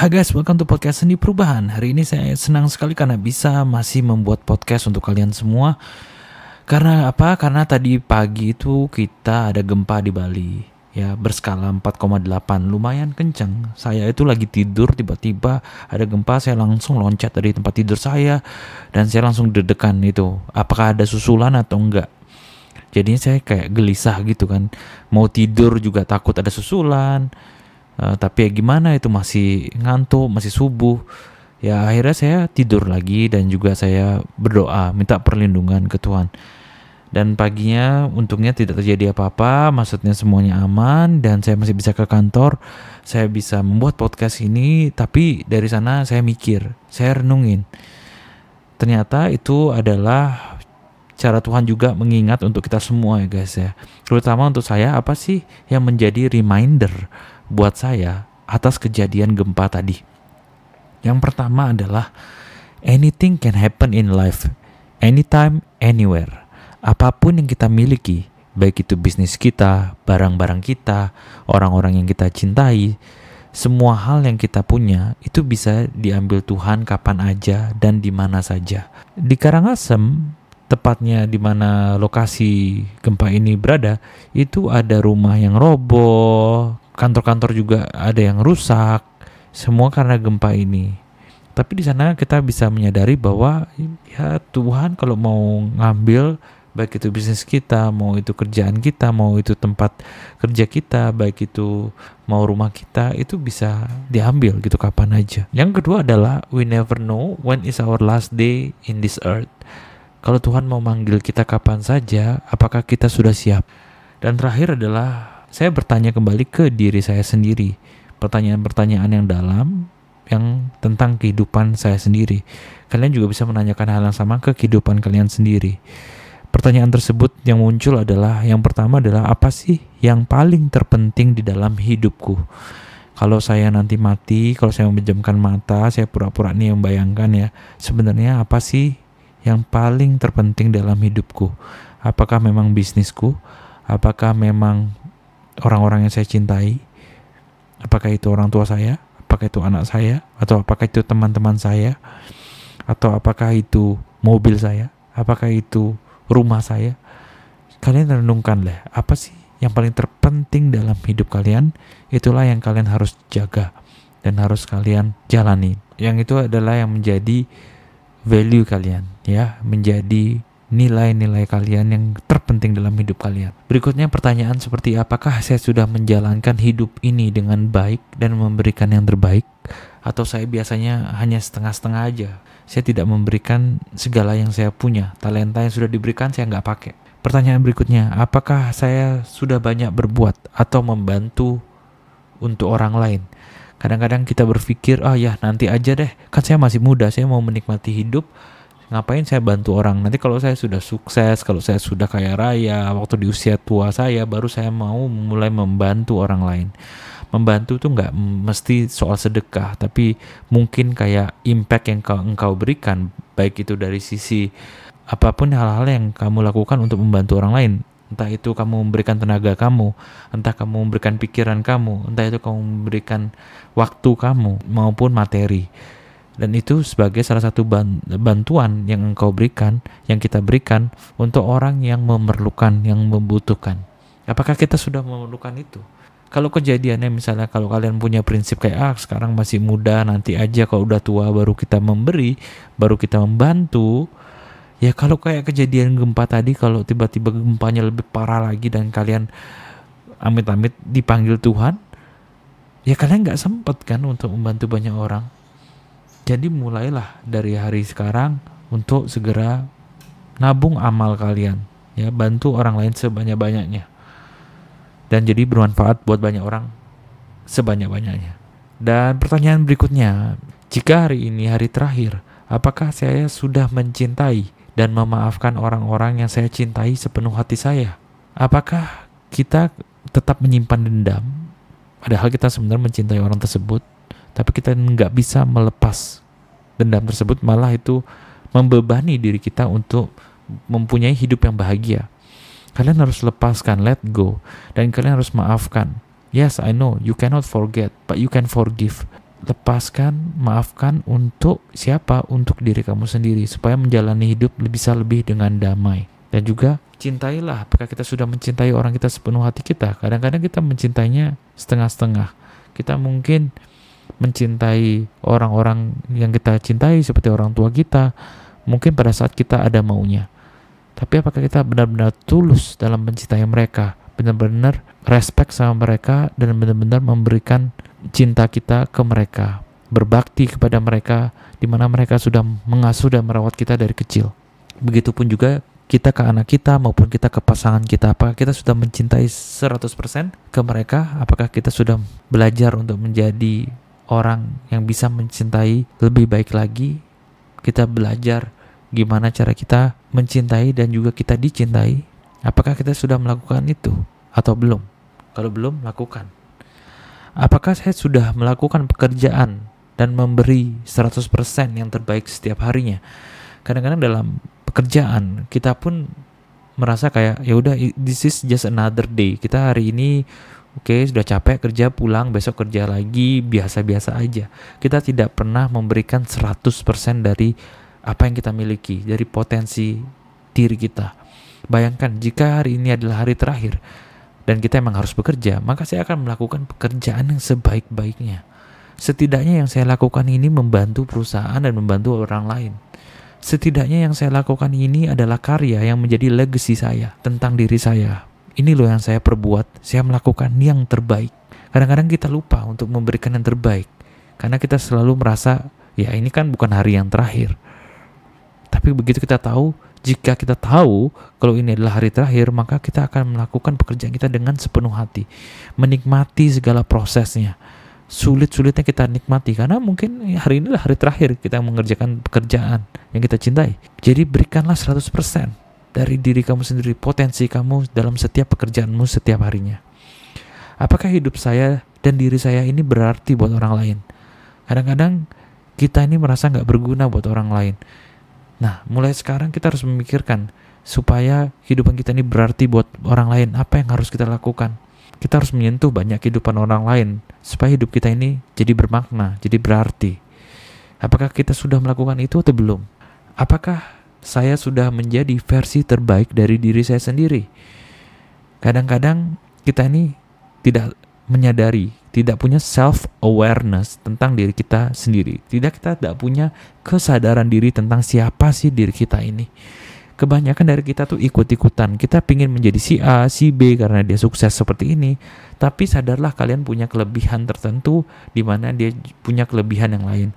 Hai guys, welcome to podcast Seni Perubahan. Hari ini saya senang sekali karena bisa masih membuat podcast untuk kalian semua. Karena apa? Karena tadi pagi itu kita ada gempa di Bali. Ya, berskala 4,8. Lumayan kencang. Saya itu lagi tidur tiba-tiba ada gempa, saya langsung loncat dari tempat tidur saya dan saya langsung deg-degan itu. Apakah ada susulan atau enggak? Jadinya saya kayak gelisah gitu kan. Mau tidur juga takut ada susulan Uh, tapi ya gimana itu masih ngantuk, masih subuh. Ya akhirnya saya tidur lagi dan juga saya berdoa minta perlindungan ke Tuhan. Dan paginya untungnya tidak terjadi apa-apa, maksudnya semuanya aman dan saya masih bisa ke kantor. Saya bisa membuat podcast ini, tapi dari sana saya mikir, saya renungin. Ternyata itu adalah cara Tuhan juga mengingat untuk kita semua ya guys ya. Terutama untuk saya apa sih yang menjadi reminder buat saya atas kejadian gempa tadi. Yang pertama adalah anything can happen in life, anytime, anywhere. Apa pun yang kita miliki, baik itu bisnis kita, barang-barang kita, orang-orang yang kita cintai, semua hal yang kita punya itu bisa diambil Tuhan kapan aja dan di mana saja. Di Karangasem, tepatnya di mana lokasi gempa ini berada, itu ada rumah yang roboh, kantor-kantor juga ada yang rusak semua karena gempa ini tapi di sana kita bisa menyadari bahwa ya Tuhan kalau mau ngambil baik itu bisnis kita, mau itu kerjaan kita, mau itu tempat kerja kita, baik itu mau rumah kita, itu bisa diambil gitu kapan aja. Yang kedua adalah we never know when is our last day in this earth. Kalau Tuhan mau manggil kita kapan saja, apakah kita sudah siap? Dan terakhir adalah saya bertanya kembali ke diri saya sendiri. Pertanyaan-pertanyaan yang dalam yang tentang kehidupan saya sendiri. Kalian juga bisa menanyakan hal yang sama ke kehidupan kalian sendiri. Pertanyaan tersebut yang muncul adalah yang pertama adalah apa sih yang paling terpenting di dalam hidupku? Kalau saya nanti mati, kalau saya memejamkan mata, saya pura-pura nih yang bayangkan ya, sebenarnya apa sih yang paling terpenting dalam hidupku? Apakah memang bisnisku? Apakah memang orang-orang yang saya cintai, apakah itu orang tua saya, apakah itu anak saya, atau apakah itu teman-teman saya, atau apakah itu mobil saya, apakah itu rumah saya. Kalian renungkanlah, apa sih yang paling terpenting dalam hidup kalian? Itulah yang kalian harus jaga dan harus kalian jalani. Yang itu adalah yang menjadi value kalian, ya, menjadi nilai-nilai kalian yang terpenting dalam hidup kalian. Berikutnya pertanyaan seperti apakah saya sudah menjalankan hidup ini dengan baik dan memberikan yang terbaik atau saya biasanya hanya setengah-setengah aja. Saya tidak memberikan segala yang saya punya. Talenta yang sudah diberikan saya nggak pakai. Pertanyaan berikutnya, apakah saya sudah banyak berbuat atau membantu untuk orang lain? Kadang-kadang kita berpikir, oh ya nanti aja deh, kan saya masih muda, saya mau menikmati hidup, ngapain saya bantu orang? Nanti kalau saya sudah sukses kalau saya sudah kaya raya waktu di usia tua saya baru saya mau mulai membantu orang lain. Membantu tuh nggak mesti soal sedekah tapi mungkin kayak impact yang kau, engkau berikan baik itu dari sisi apa pun hal-hal yang kamu lakukan untuk membantu orang lain. Entah itu kamu memberikan tenaga kamu entah kamu memberikan pikiran kamu entah itu kamu memberikan waktu kamu maupun materi dan itu sebagai salah satu bantuan yang engkau berikan, yang kita berikan untuk orang yang memerlukan, yang membutuhkan. Apakah kita sudah memerlukan itu? Kalau kejadiannya misalnya kalau kalian punya prinsip kayak ah sekarang masih muda, nanti aja kalau udah tua baru kita memberi, baru kita membantu. Ya kalau kayak kejadian gempa tadi kalau tiba-tiba gempanya lebih parah lagi dan kalian amit-amit dipanggil Tuhan, ya kalian nggak sempat kan untuk membantu banyak orang jadi mulailah dari hari sekarang untuk segera nabung amal kalian, ya bantu orang lain sebanyak-banyaknya. Dan jadi bermanfaat buat banyak orang sebanyak-banyaknya. Dan pertanyaan berikutnya, jika hari ini hari terakhir, apakah saya sudah mencintai dan memaafkan orang-orang yang saya cintai sepenuh hati saya? Apakah kita tetap menyimpan dendam? Padahal kita sebenarnya mencintai orang tersebut, tapi kita nggak bisa melepas dendam tersebut malah itu membebani diri kita untuk mempunyai hidup yang bahagia. Kalian harus lepaskan, let go, dan kalian harus maafkan. Yes, I know you cannot forget, but you can forgive. lepaskan, maafkan untuk siapa? Untuk diri kamu sendiri supaya menjalani hidup bisa lebih dengan damai. Dan juga cintailah apakah kita sudah mencintai orang kita sepenuh hati kita. Kadang-kadang kita mencintainya setengah-setengah. Kita mungkin mencintai orang-orang yang kita cintai seperti orang tua kita mungkin pada saat kita ada maunya. Tapi apakah kita benar-benar tulus dalam mencintai mereka? Benar-benar respect sama mereka dan benar-benar memberikan cinta kita ke mereka, berbakti kepada mereka di mana mereka sudah mengasuh dan merawat kita dari kecil. Begitupun juga kita ke anak kita maupun kita ke pasangan kita apakah kita sudah mencintai 100% ke mereka apakah kita sudah belajar untuk menjadi orang yang bisa mencintai lebih baik lagi kita belajar gimana cara kita mencintai dan juga kita dicintai apakah kita sudah melakukan itu atau belum kalau belum lakukan Apakah saya sudah melakukan pekerjaan dan memberi 100% yang terbaik setiap harinya? Kadang-kadang dalam pekerjaan kita pun merasa kayak ya udah this is just another day. Kita hari ini oke sudah capek kerja pulang besok kerja lagi biasa-biasa aja. Kita tidak pernah memberikan 100% dari apa yang kita miliki, dari potensi diri kita. Bayangkan jika hari ini adalah hari terakhir, dan kita emang harus bekerja, maka saya akan melakukan pekerjaan yang sebaik-baiknya. Setidaknya yang saya lakukan ini membantu perusahaan dan membantu orang lain. Setidaknya yang saya lakukan ini adalah karya yang menjadi legacy saya tentang diri saya. Ini loh yang saya perbuat, saya melakukan yang terbaik. Kadang-kadang kita lupa untuk memberikan yang terbaik karena kita selalu merasa ya ini kan bukan hari yang terakhir. Tapi begitu kita tahu jika kita tahu kalau ini adalah hari terakhir, maka kita akan melakukan pekerjaan kita dengan sepenuh hati, menikmati segala prosesnya. Sulit-sulitnya kita nikmati karena mungkin hari ini adalah hari terakhir kita mengerjakan pekerjaan yang kita cintai. Jadi berikanlah 100% dari diri kamu sendiri, potensi kamu dalam setiap pekerjaanmu setiap harinya. Apakah hidup saya dan diri saya ini berarti buat orang lain? Kadang-kadang kita ini merasa nggak berguna buat orang lain Nah, mulai sekarang kita harus memikirkan supaya kehidupan kita ini berarti buat orang lain. Apa yang harus kita lakukan? Kita harus menyentuh banyak kehidupan orang lain supaya hidup kita ini jadi bermakna, jadi berarti. Apakah kita sudah melakukan itu atau belum? Apakah saya sudah menjadi versi terbaik dari diri saya sendiri? Kadang-kadang kita ini tidak menyadari, tidak punya self awareness tentang diri kita sendiri. Tidak kita tidak punya kesadaran diri tentang siapa sih diri kita ini. Kebanyakan dari kita tuh ikut-ikutan. Kita pingin menjadi si A, si B karena dia sukses seperti ini. Tapi sadarlah kalian punya kelebihan tertentu di mana dia punya kelebihan yang lain.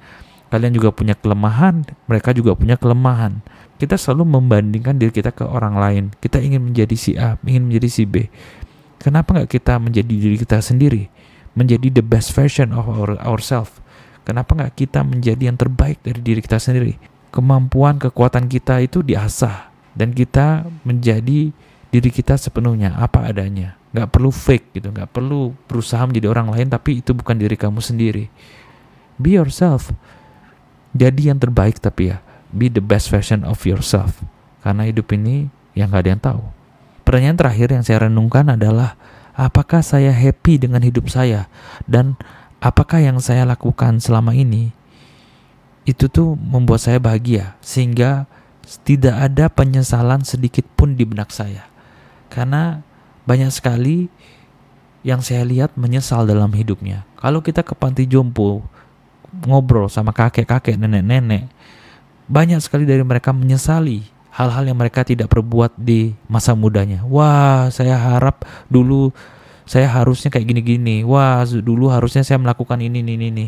Kalian juga punya kelemahan, mereka juga punya kelemahan. Kita selalu membandingkan diri kita ke orang lain. Kita ingin menjadi si A, ingin menjadi si B. Kenapa nggak kita menjadi diri kita sendiri? Menjadi the best version of our, ourselves. Kenapa nggak kita menjadi yang terbaik dari diri kita sendiri? Kemampuan, kekuatan kita itu diasah. Dan kita menjadi diri kita sepenuhnya, apa adanya. Nggak perlu fake gitu, nggak perlu berusaha menjadi orang lain, tapi itu bukan diri kamu sendiri. Be yourself. Jadi yang terbaik tapi ya, be the best version of yourself. Karena hidup ini yang nggak ada yang tahu. Pertanyaan terakhir yang saya renungkan adalah apakah saya happy dengan hidup saya dan apakah yang saya lakukan selama ini itu tuh membuat saya bahagia sehingga tidak ada penyesalan sedikit pun di benak saya. Karena banyak sekali yang saya lihat menyesal dalam hidupnya. Kalau kita ke panti jompo ngobrol sama kakek-kakek, nenek-nenek, banyak sekali dari mereka menyesali hal-hal yang mereka tidak perbuat di masa mudanya. Wah, saya harap dulu saya harusnya kayak gini-gini. Wah, dulu harusnya saya melakukan ini, ini, ini.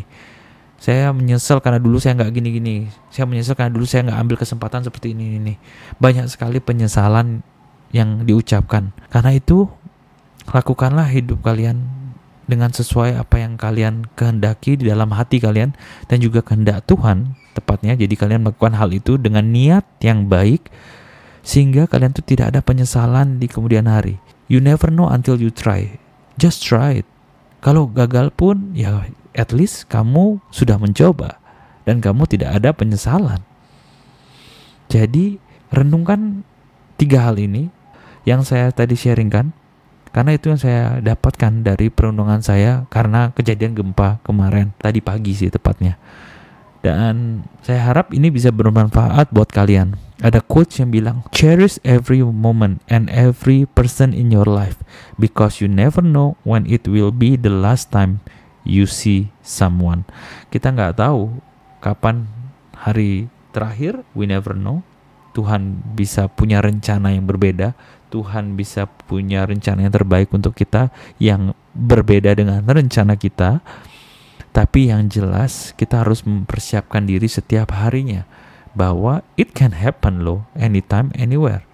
Saya menyesal karena dulu saya nggak gini-gini. Saya menyesal karena dulu saya nggak ambil kesempatan seperti ini, ini. Banyak sekali penyesalan yang diucapkan. Karena itu, lakukanlah hidup kalian dengan sesuai apa yang kalian kehendaki di dalam hati kalian dan juga kehendak Tuhan tepatnya. Jadi kalian melakukan hal itu dengan niat yang baik sehingga kalian tuh tidak ada penyesalan di kemudian hari. You never know until you try. Just try it. Kalau gagal pun ya at least kamu sudah mencoba dan kamu tidak ada penyesalan. Jadi renungkan tiga hal ini yang saya tadi sharingkan Karena itu yang saya dapatkan dari perundungan saya karena kejadian gempa kemarin tadi pagi sih tepatnya. Dan saya harap ini bisa bermanfaat buat kalian. Ada quotes yang bilang, cherish every moment and every person in your life because you never know when it will be the last time you see someone. Kita nggak tahu kapan hari terakhir, we never know. Tuhan bisa punya rencana yang berbeda, Tuhan bisa punya rencana yang terbaik untuk kita yang berbeda dengan rencana kita. Tapi yang jelas kita harus mempersiapkan diri setiap harinya bahwa it can happen loh anytime anywhere.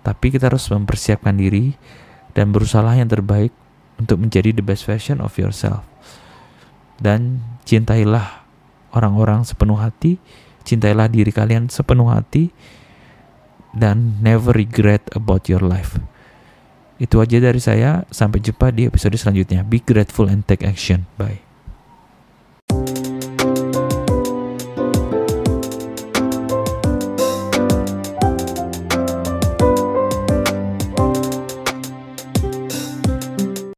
Tapi kita harus mempersiapkan diri dan berusaha yang terbaik untuk menjadi the best version of yourself. Dan cintailah orang-orang sepenuh hati, cintailah diri kalian sepenuh hati dan never regret about your life. Itu aja dari saya, sampai jumpa di episode selanjutnya. Be grateful and take action. Bye.